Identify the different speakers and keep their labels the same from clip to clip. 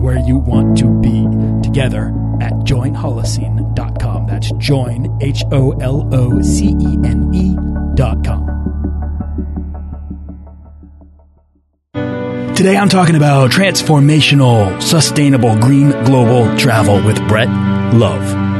Speaker 1: where you want to be together at joinholocene.com. That's join, H O L O C E N E.com. Today I'm talking about transformational, sustainable, green global travel with Brett Love.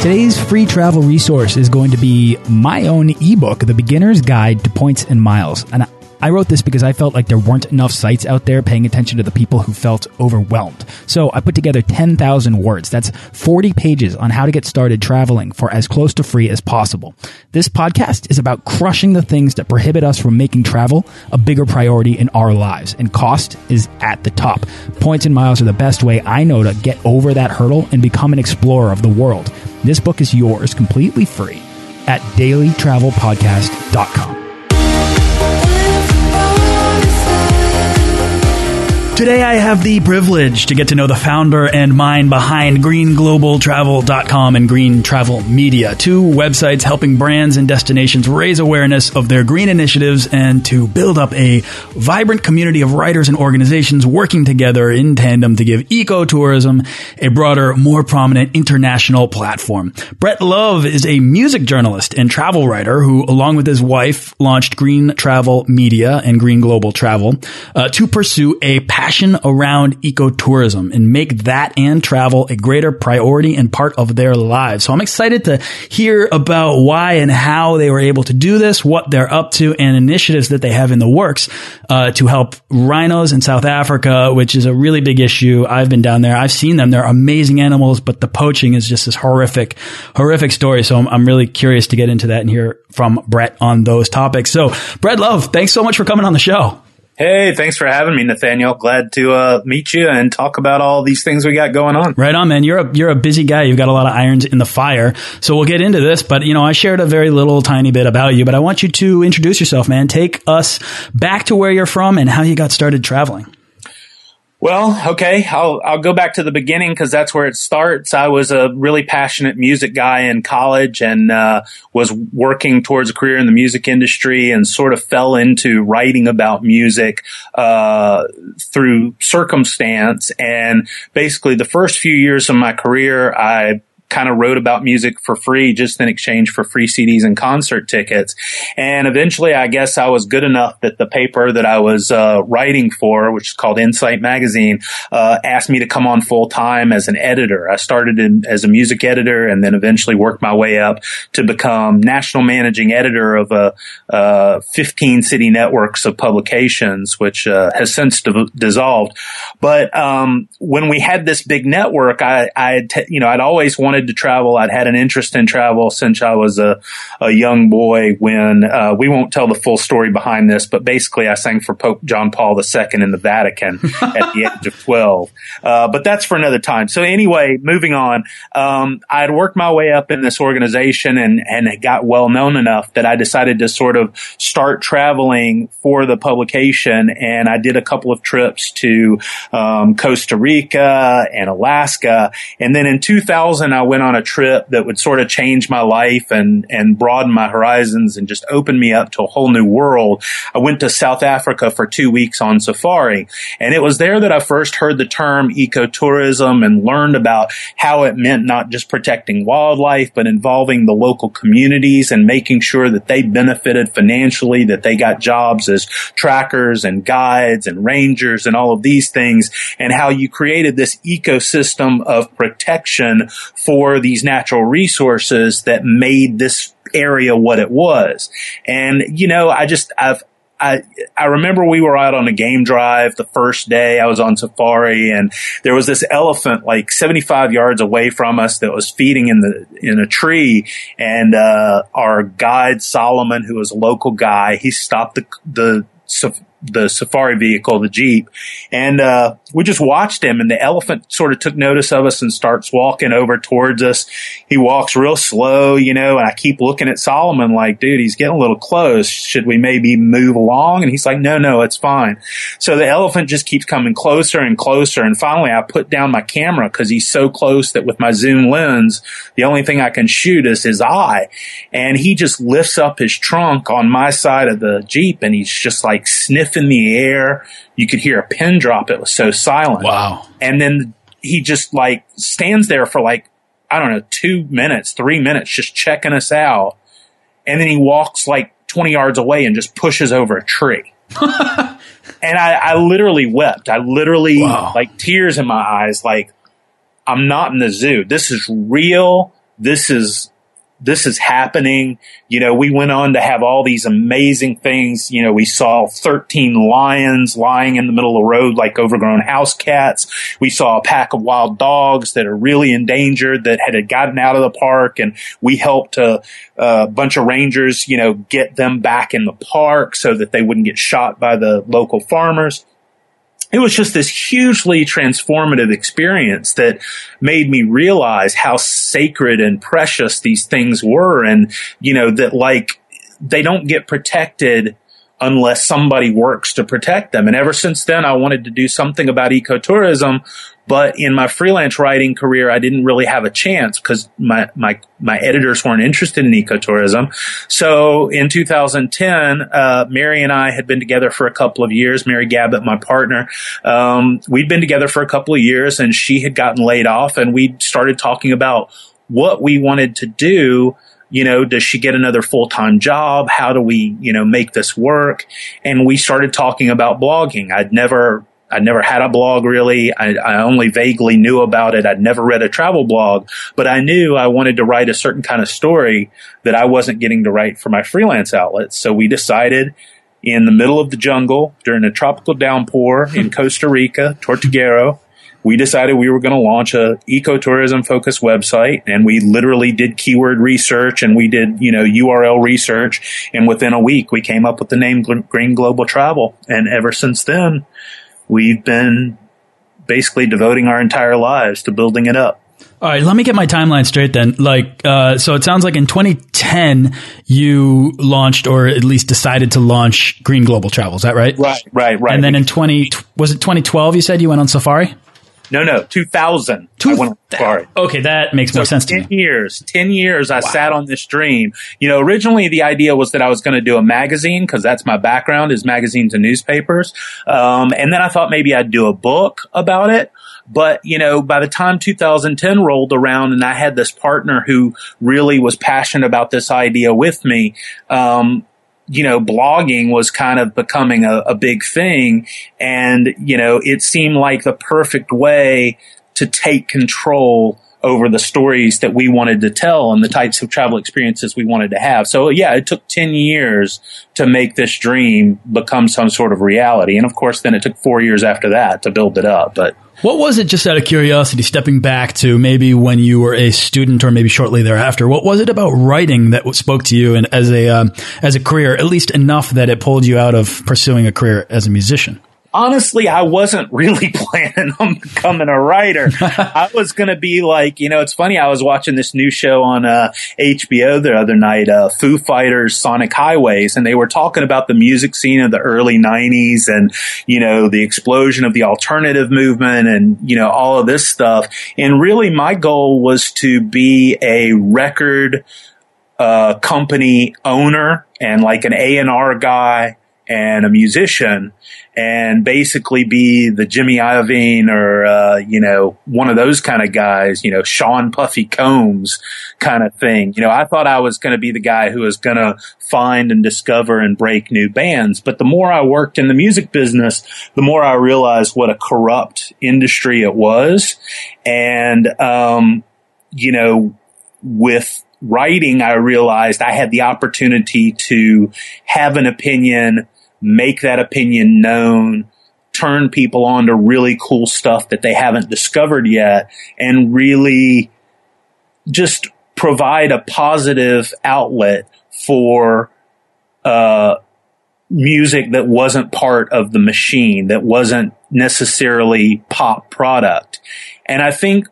Speaker 1: Today's free travel resource is going to be my own ebook, The Beginner's Guide to Points and Miles. And I wrote this because I felt like there weren't enough sites out there paying attention to the people who felt overwhelmed. So I put together 10,000 words. That's 40 pages on how to get started traveling for as close to free as possible. This podcast is about crushing the things that prohibit us from making travel a bigger priority in our lives. And cost is at the top. Points and miles are the best way I know to get over that hurdle and become an explorer of the world. This book is yours completely free at dailytravelpodcast.com. Today, I have the privilege to get to know the founder and mind behind greenglobaltravel.com and Green Travel Media, two websites helping brands and destinations raise awareness of their green initiatives and to build up a vibrant community of writers and organizations working together in tandem to give ecotourism a broader, more prominent international platform. Brett Love is a music journalist and travel writer who, along with his wife, launched Green Travel Media and Green Global Travel uh, to pursue a passion around ecotourism and make that and travel a greater priority and part of their lives. So I'm excited to hear about why and how they were able to do this, what they're up to, and initiatives that they have in the works uh, to help rhinos in South Africa, which is a really big issue. I've been down there. I've seen them. They're amazing animals, but the poaching is just this horrific, horrific story. So I'm, I'm really curious to get into that and hear from Brett on those topics. So Brett Love, thanks so much for coming on the show.
Speaker 2: Hey, thanks for having me, Nathaniel. Glad to uh, meet you and talk about all these things we got going on.
Speaker 1: Right on, man. You're a you're a busy guy. You've got a lot of irons in the fire. So we'll get into this. But you know, I shared a very little tiny bit about you. But I want you to introduce yourself, man. Take us back to where you're from and how you got started traveling.
Speaker 2: Well, okay, I'll I'll go back to the beginning because that's where it starts. I was a really passionate music guy in college and uh, was working towards a career in the music industry and sort of fell into writing about music uh, through circumstance. And basically, the first few years of my career, I kind of wrote about music for free just in exchange for free CDs and concert tickets. And eventually, I guess I was good enough that the paper that I was uh, writing for, which is called Insight Magazine, uh, asked me to come on full time as an editor. I started in, as a music editor and then eventually worked my way up to become national managing editor of a uh, 15 city networks of publications, which uh, has since dissolved. But um, when we had this big network, I, I t- you know, I'd always wanted wanted to travel. I'd had an interest in travel since I was a, a young boy when, uh, we won't tell the full story behind this, but basically I sang for Pope John Paul II in the Vatican at the age of 12. Uh, but that's for another time. So anyway, moving on, um, I had worked my way up in this organization and, and it got well known enough that I decided to sort of start traveling for the publication. And I did a couple of trips to, um, Costa Rica and Alaska. And then in 2000, I went on a trip that would sort of change my life and, and broaden my horizons and just open me up to a whole new world. I went to South Africa for two weeks on safari. And it was there that I first heard the term ecotourism and learned about how it meant not just protecting wildlife, but involving the local communities and making sure that they benefited financially, that they got jobs as trackers and guides and rangers and all of these things, and how you created this ecosystem of protection for for these natural resources that made this area what it was. And, you know, I just, I've, I, I remember we were out on a game drive the first day I was on safari and there was this elephant like 75 yards away from us that was feeding in the, in a tree. And, uh, our guide Solomon, who was a local guy, he stopped the, the, the safari vehicle, the Jeep. And, uh, we just watched him and the elephant sort of took notice of us and starts walking over towards us. He walks real slow, you know, and I keep looking at Solomon like, dude, he's getting a little close. Should we maybe move along? And he's like, no, no, it's fine. So the elephant just keeps coming closer and closer. And finally I put down my camera because he's so close that with my zoom lens, the only thing I can shoot is his eye. And he just lifts up his trunk on my side of the Jeep and he's just like sniffing the air. You could hear a pin drop. It was so silent.
Speaker 1: Wow.
Speaker 2: And then he just like stands there for like, I don't know, two minutes, three minutes, just checking us out. And then he walks like 20 yards away and just pushes over a tree. and I, I, literally wept. I literally, wow. like tears in my eyes, like, I'm not in the zoo. This is real. This is this is happening. You know, we went on to have all these amazing things. You know, we saw 13 lions lying in the middle of the road like overgrown house cats. We saw a pack of wild dogs that are really endangered that had gotten out of the park and we helped a, a bunch of rangers, you know, get them back in the park so that they wouldn't get shot by the local farmers it was just this hugely transformative experience that made me realize how sacred and precious these things were. And, you know, that like they don't get protected unless somebody works to protect them. And ever since then, I wanted to do something about ecotourism. But in my freelance writing career, I didn't really have a chance because my, my, my editors weren't interested in ecotourism. So in 2010, uh, Mary and I had been together for a couple of years. Mary Gabbett, my partner, um, we'd been together for a couple of years and she had gotten laid off and we started talking about what we wanted to do you know, does she get another full time job? How do we, you know, make this work? And we started talking about blogging. I'd never, I'd never had a blog really. I, I, only vaguely knew about it. I'd never read a travel blog, but I knew I wanted to write a certain kind of story that I wasn't getting to write for my freelance outlets. So we decided in the middle of the jungle during a tropical downpour in hmm. Costa Rica, Tortuguero, we decided we were going to launch a ecotourism focused website and we literally did keyword research and we did, you know, URL research. And within a week, we came up with the name Green Global Travel. And ever since then, we've been basically devoting our entire lives to building it up.
Speaker 1: All right, let me get my timeline straight then. Like, uh, so it sounds like in 2010 you launched, or at least decided to launch Green Global Travel. Is that right?
Speaker 2: Right, right, right.
Speaker 1: And then in 20 was it 2012? You said you went on safari.
Speaker 2: No, no, 2000. Two, I went
Speaker 1: sorry. Okay, that makes so more sense
Speaker 2: 10
Speaker 1: to
Speaker 2: me. years, 10 years I wow. sat on this dream. You know, originally the idea was that I was going to do a magazine because that's my background is magazines and newspapers. Um, and then I thought maybe I'd do a book about it. But, you know, by the time 2010 rolled around and I had this partner who really was passionate about this idea with me, um, you know, blogging was kind of becoming a, a big thing. And, you know, it seemed like the perfect way to take control over the stories that we wanted to tell and the types of travel experiences we wanted to have. So yeah, it took 10 years to make this dream become some sort of reality. And of course, then it took four years after that to build it up. But
Speaker 1: what was it, just out of curiosity, stepping back to maybe when you were a student or maybe shortly thereafter? What was it about writing that spoke to you and as a um, as a career, at least enough that it pulled you out of pursuing a career as a musician?
Speaker 2: Honestly, I wasn't really planning on becoming a writer. I was going to be like, you know, it's funny. I was watching this new show on uh, HBO the other night, uh, Foo Fighters Sonic Highways, and they were talking about the music scene of the early 90s and, you know, the explosion of the alternative movement and, you know, all of this stuff. And really my goal was to be a record uh, company owner and like an A&R guy and a musician and basically be the Jimmy Iovine or, uh, you know, one of those kind of guys, you know, Sean Puffy Combs kind of thing. You know, I thought I was going to be the guy who was going to find and discover and break new bands. But the more I worked in the music business, the more I realized what a corrupt industry it was. And, um, you know, with writing, I realized I had the opportunity to have an opinion, make that opinion known, turn people on to really cool stuff that they haven't discovered yet, and really just provide a positive outlet for uh, music that wasn't part of the machine, that wasn't necessarily pop product. And I think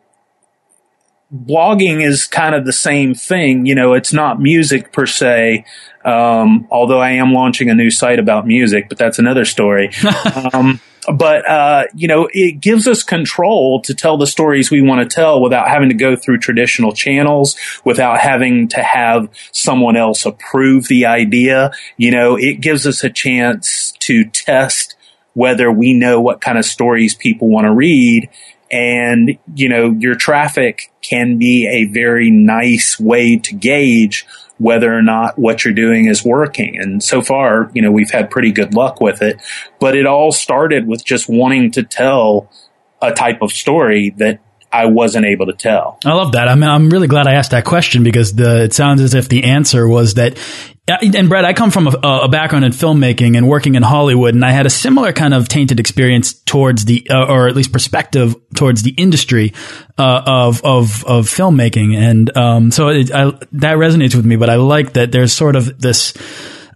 Speaker 2: blogging is kind of the same thing. You know, it's not music per se. Um, although I am launching a new site about music, but that's another story. um, but uh, you know, it gives us control to tell the stories we want to tell without having to go through traditional channels, without having to have someone else approve the idea. You know, it gives us a chance to test whether we know what kind of stories people want to read and, you know, your traffic can be a very nice way to gauge whether or not what you're doing is working. And so far, you know, we've had pretty good luck with it, but it all started with just wanting to tell a type of story that I wasn't able to tell.
Speaker 1: I love that. I'm, I'm really glad I asked that question because the, it sounds as if the answer was that and Brad, I come from a, a, background in filmmaking and working in Hollywood, and I had a similar kind of tainted experience towards the, uh, or at least perspective towards the industry uh, of of of filmmaking, and um, so it, I, that resonates with me. But I like that there's sort of this.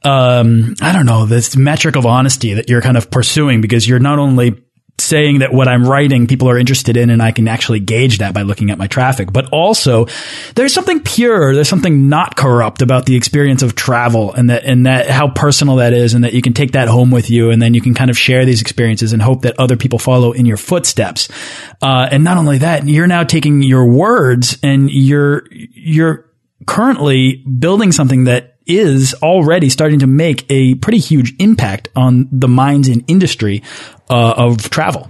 Speaker 1: Um, I don't know, this metric of honesty that you're kind of pursuing because you're not only saying that what I'm writing people are interested in and I can actually gauge that by looking at my traffic. But also there's something pure, there's something not corrupt about the experience of travel and that and that how personal that is and that you can take that home with you and then you can kind of share these experiences and hope that other people follow in your footsteps. Uh, and not only that, you're now taking your words and you're you're currently building something that is already starting to make a pretty huge impact on the minds and industry uh, of travel.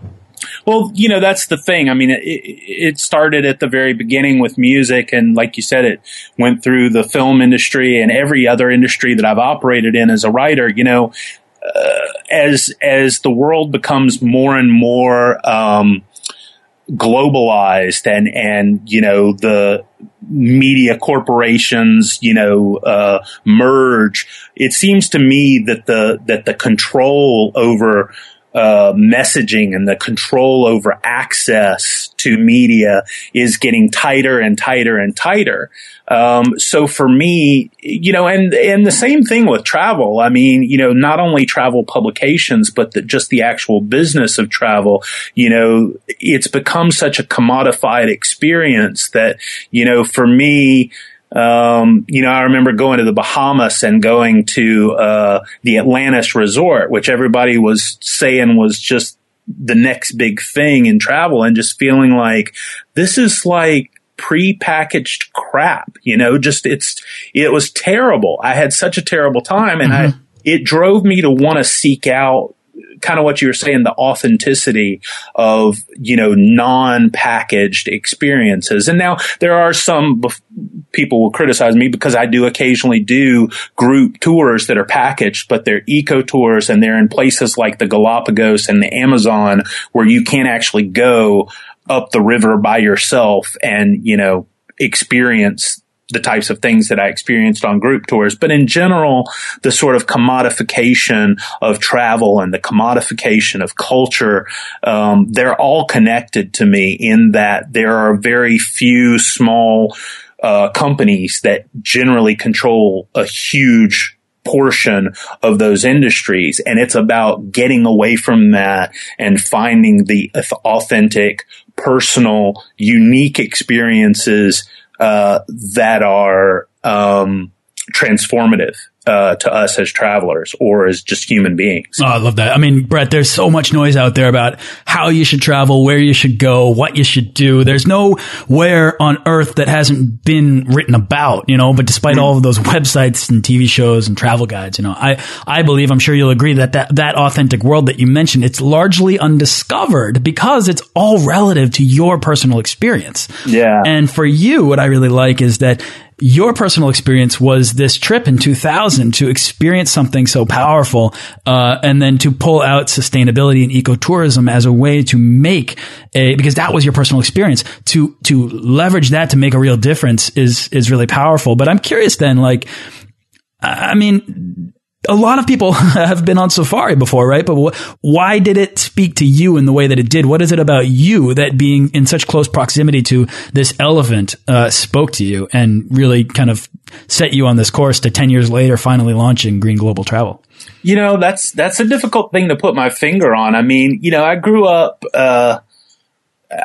Speaker 2: Well, you know, that's the thing. I mean, it, it, started at the very beginning with music. And like you said, it went through the film industry and every other industry that I've operated in as a writer. You know, uh, as, as the world becomes more and more, um, globalized and, and, you know, the media corporations, you know, uh, merge, it seems to me that the, that the control over, uh, messaging and the control over access to media is getting tighter and tighter and tighter. Um, so for me, you know, and and the same thing with travel. I mean, you know, not only travel publications, but the, just the actual business of travel. You know, it's become such a commodified experience that you know, for me. Um, you know, I remember going to the Bahamas and going to uh, the Atlantis Resort, which everybody was saying was just the next big thing in travel, and just feeling like this is like pre-packaged crap. You know, just it's it was terrible. I had such a terrible time, and mm-hmm. I it drove me to want to seek out kind of what you were saying, the authenticity of, you know, non-packaged experiences. And now there are some bef- people will criticize me because I do occasionally do group tours that are packaged, but they're eco tours and they're in places like the Galapagos and the Amazon where you can't actually go up the river by yourself and, you know, experience the types of things that I experienced on group tours. But in general, the sort of commodification of travel and the commodification of culture, um, they're all connected to me in that there are very few small uh, companies that generally control a huge portion of those industries. And it's about getting away from that and finding the authentic, personal, unique experiences uh, that are um, transformative uh, to us as travelers or as just human beings.
Speaker 1: Oh, I love that. I mean, Brett, there's so much noise out there about how you should travel, where you should go, what you should do. There's no where on earth that hasn't been written about, you know, but despite mm. all of those websites and TV shows and travel guides, you know, I, I believe, I'm sure you'll agree that, that that authentic world that you mentioned, it's largely undiscovered because it's all relative to your personal experience.
Speaker 2: Yeah.
Speaker 1: And for you, what I really like is that your personal experience was this trip in 2000 to experience something so powerful, uh, and then to pull out sustainability and ecotourism as a way to make a because that was your personal experience to to leverage that to make a real difference is is really powerful. But I'm curious then, like, I mean a lot of people have been on safari before, right? But why did it speak to you in the way that it did? What is it about you that being in such close proximity to this elephant uh, spoke to you and really kind of set you on this course to 10 years later finally launching Green Global Travel?
Speaker 2: You know, that's that's a difficult thing to put my finger on. I mean, you know, I grew up uh,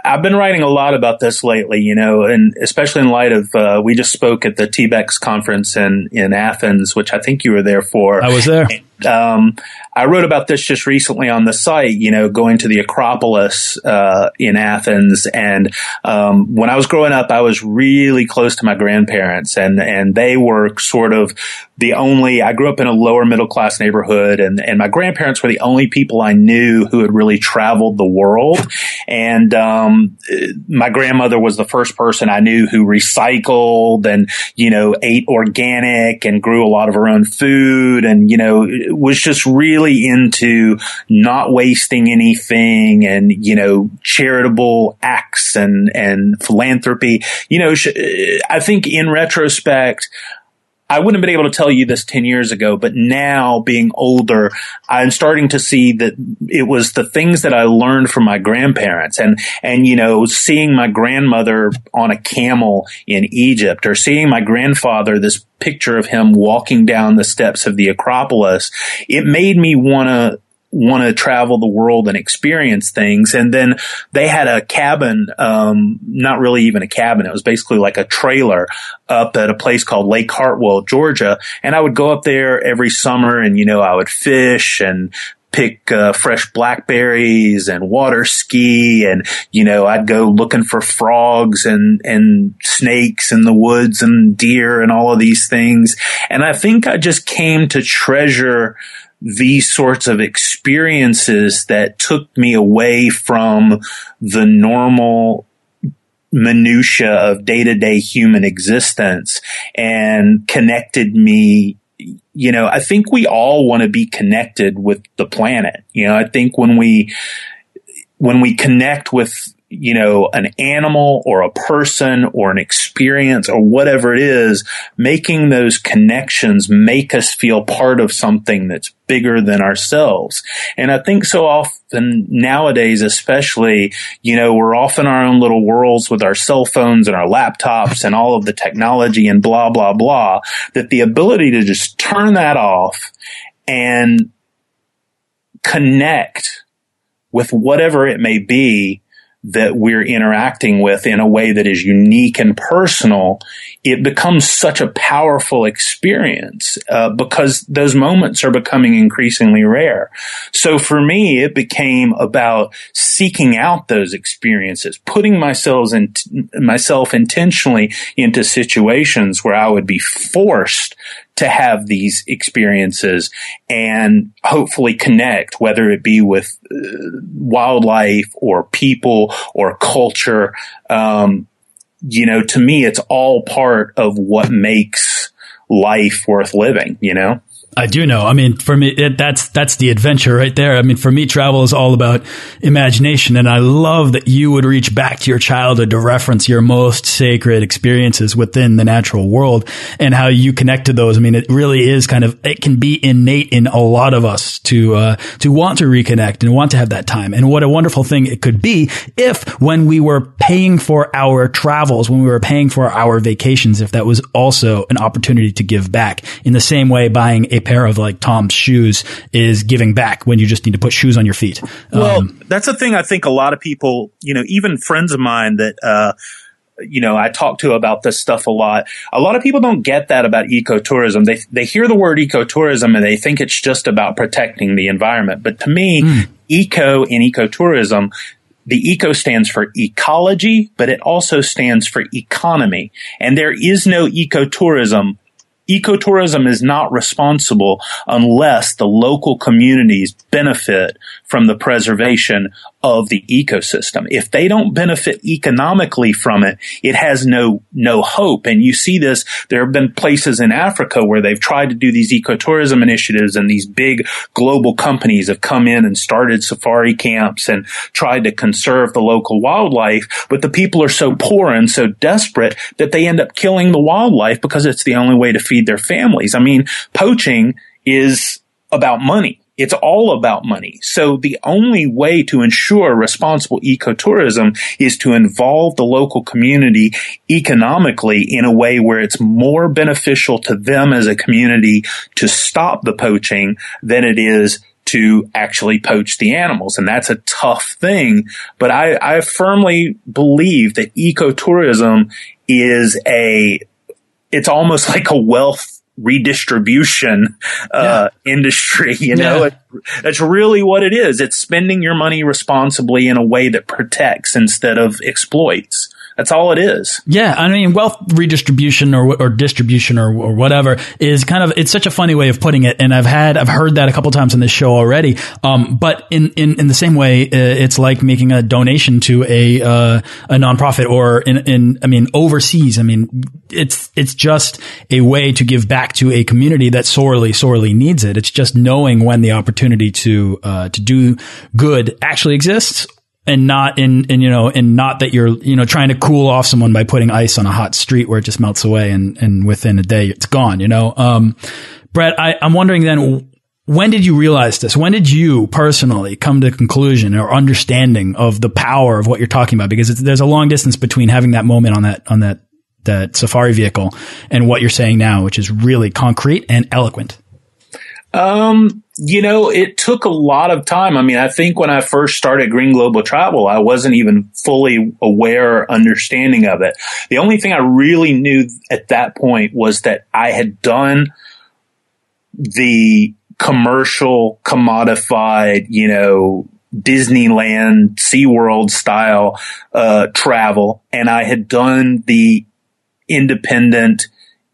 Speaker 2: I've been writing a lot about this lately, you know, and especially in light of uh, we just spoke at the TBEX conference in in Athens, which I think you were there for.
Speaker 1: I was there.
Speaker 2: Um, I wrote about this just recently on the site, you know, going to the Acropolis uh, in Athens. And um, when I was growing up, I was really close to my grandparents, and and they were sort of the only. I grew up in a lower middle class neighborhood, and and my grandparents were the only people I knew who had really traveled the world. And um, my grandmother was the first person I knew who recycled and you know ate organic and grew a lot of her own food, and you know was just really into not wasting anything and, you know, charitable acts and, and philanthropy. You know, I think in retrospect, I wouldn't have been able to tell you this 10 years ago, but now being older, I'm starting to see that it was the things that I learned from my grandparents and, and, you know, seeing my grandmother on a camel in Egypt or seeing my grandfather, this picture of him walking down the steps of the Acropolis, it made me want to want to travel the world and experience things. And then they had a cabin, um, not really even a cabin. It was basically like a trailer up at a place called Lake Hartwell, Georgia. And I would go up there every summer and, you know, I would fish and pick uh, fresh blackberries and water ski and you know I'd go looking for frogs and and snakes in the woods and deer and all of these things and I think I just came to treasure these sorts of experiences that took me away from the normal minutia of day-to-day human existence and connected me you know i think we all want to be connected with the planet. You know i think when we when we connect with you know, an animal or a person or an experience or whatever it is, making those connections make us feel part of something that's bigger than ourselves. And I think so often nowadays, especially, you know, we're off in our own little worlds with our cell phones and our laptops and all of the technology and blah, blah, blah, that the ability to just turn that off and connect with whatever it may be that we're interacting with in a way that is unique and personal, it becomes such a powerful experience uh, because those moments are becoming increasingly rare. So for me, it became about seeking out those experiences, putting myself in myself intentionally into situations where I would be forced to have these experiences and hopefully connect, whether it be with uh, wildlife or people or culture. Um, you know, to me, it's all part of what makes life worth living, you know?
Speaker 1: I do know. I mean, for me, it, that's that's the adventure right there. I mean, for me, travel is all about imagination, and I love that you would reach back to your childhood to reference your most sacred experiences within the natural world and how you connect to those. I mean, it really is kind of it can be innate in a lot of us to uh, to want to reconnect and want to have that time. And what a wonderful thing it could be if, when we were paying for our travels, when we were paying for our vacations, if that was also an opportunity to give back in the same way buying a pair of like Tom's shoes is giving back when you just need to put shoes on your feet.
Speaker 2: Well, um, that's the thing I think a lot of people, you know, even friends of mine that, uh, you know, I talk to about this stuff a lot. A lot of people don't get that about ecotourism. They they hear the word ecotourism and they think it's just about protecting the environment. But to me, mm. eco and ecotourism the eco stands for ecology, but it also stands for economy. And there is no ecotourism ecotourism is not responsible unless the local communities benefit from the preservation of the ecosystem. If they don't benefit economically from it, it has no, no hope. And you see this, there have been places in Africa where they've tried to do these ecotourism initiatives and these big global companies have come in and started safari camps and tried to conserve the local wildlife. But the people are so poor and so desperate that they end up killing the wildlife because it's the only way to feed their families. I mean, poaching is about money. It's all about money. So the only way to ensure responsible ecotourism is to involve the local community economically in a way where it's more beneficial to them as a community to stop the poaching than it is to actually poach the animals. And that's a tough thing. But I, I firmly believe that ecotourism is a, it's almost like a wealth redistribution uh, yeah. industry. You know, yeah. it, that's really what it is. It's spending your money responsibly in a way that protects instead of exploits. That's all it is.
Speaker 1: Yeah, I mean, wealth redistribution or or distribution or, or whatever is kind of it's such a funny way of putting it, and I've had I've heard that a couple times on this show already. Um, but in, in in the same way, uh, it's like making a donation to a uh, a nonprofit or in in I mean overseas. I mean, it's it's just a way to give back to a community that sorely sorely needs it. It's just knowing when the opportunity to uh, to do good actually exists and not in, in, you know, and not that you're, you know, trying to cool off someone by putting ice on a hot street where it just melts away and, and within a day it's gone, you know? Um, Brett, I, I'm wondering then, when did you realize this? When did you personally come to conclusion or understanding of the power of what you're talking about? Because there's a long distance between having that moment on that, on that, that safari vehicle and what you're saying now, which is really concrete and eloquent.
Speaker 2: Um, you know, it took a lot of time. I mean, I think when I first started Green Global Travel, I wasn't even fully aware or understanding of it. The only thing I really knew at that point was that I had done the commercial commodified, you know, Disneyland, SeaWorld style, uh, travel. And I had done the independent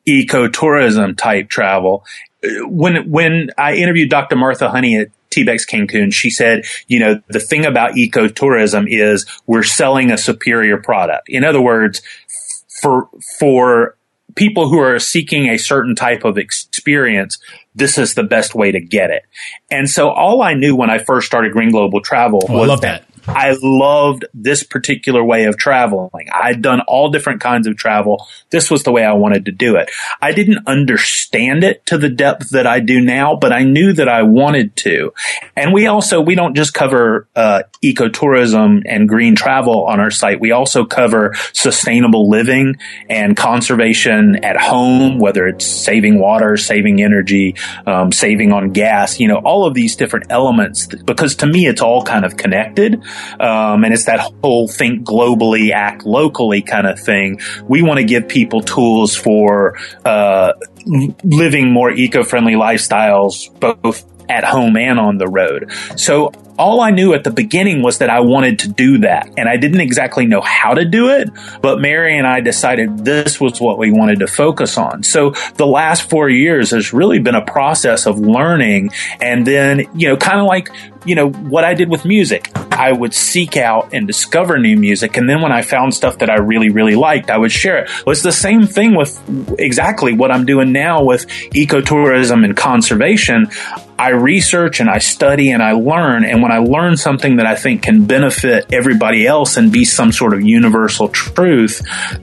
Speaker 2: ecotourism type travel when when I interviewed Dr. Martha Honey at TBEX Cancun, she said, you know, the thing about ecotourism is we're selling a superior product. In other words, for for people who are seeking a certain type of experience, this is the best way to get it. And so all I knew when I first started Green Global Travel oh, was that, that I loved this particular way of traveling. I'd done all different kinds of travel. This was the way I wanted to do it. I didn't understand it to the depth that I do now, but I knew that I wanted to. And we also, we don't just cover, uh, ecotourism and green travel on our site. We also cover sustainable living and conservation at home, whether it's saving water, saving energy, um, saving on gas, you know, all of these different elements, because to me, it's all kind of connected. Um, and it's that whole think globally, act locally kind of thing. We want to give people tools for uh, living more eco-friendly lifestyles, both at home and on the road. So all I knew at the beginning was that I wanted to do that. And I didn't exactly know how to do it, but Mary and I decided this was what we wanted to focus on. So the last four years has really been a process of learning and then, you know, kind of like you know, what I did with music. I would seek out and discover new music. And then when I found stuff that I really, really liked, I would share it. Well, it's the same thing with exactly what I'm doing now with ecotourism and conservation. I research and I study and I learn. And when I learn something that I think can benefit everybody else and be some sort of universal truth,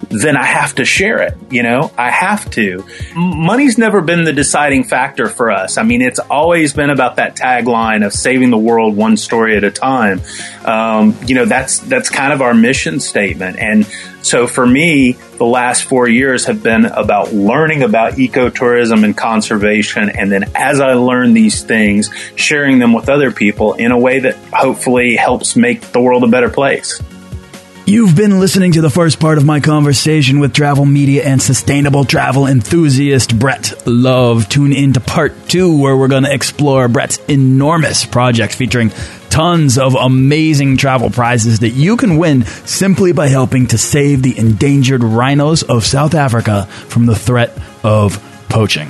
Speaker 2: then I have to share it. You know, I have to. Money's never been the deciding factor for us. I mean, it's always been about that tagline of saving the world one story at a time. Um, you know, that's that's kind of our mission statement. And so for me, the last four years have been about learning about ecotourism and conservation. And then as I learn these things, sharing them with other people in a way that hopefully helps make the world a better place.
Speaker 1: You've been listening to the first part of my conversation with travel media and sustainable travel enthusiast Brett Love. Tune in to part two, where we're going to explore Brett's enormous project featuring tons of amazing travel prizes that you can win simply by helping to save the endangered rhinos of South Africa from the threat of poaching.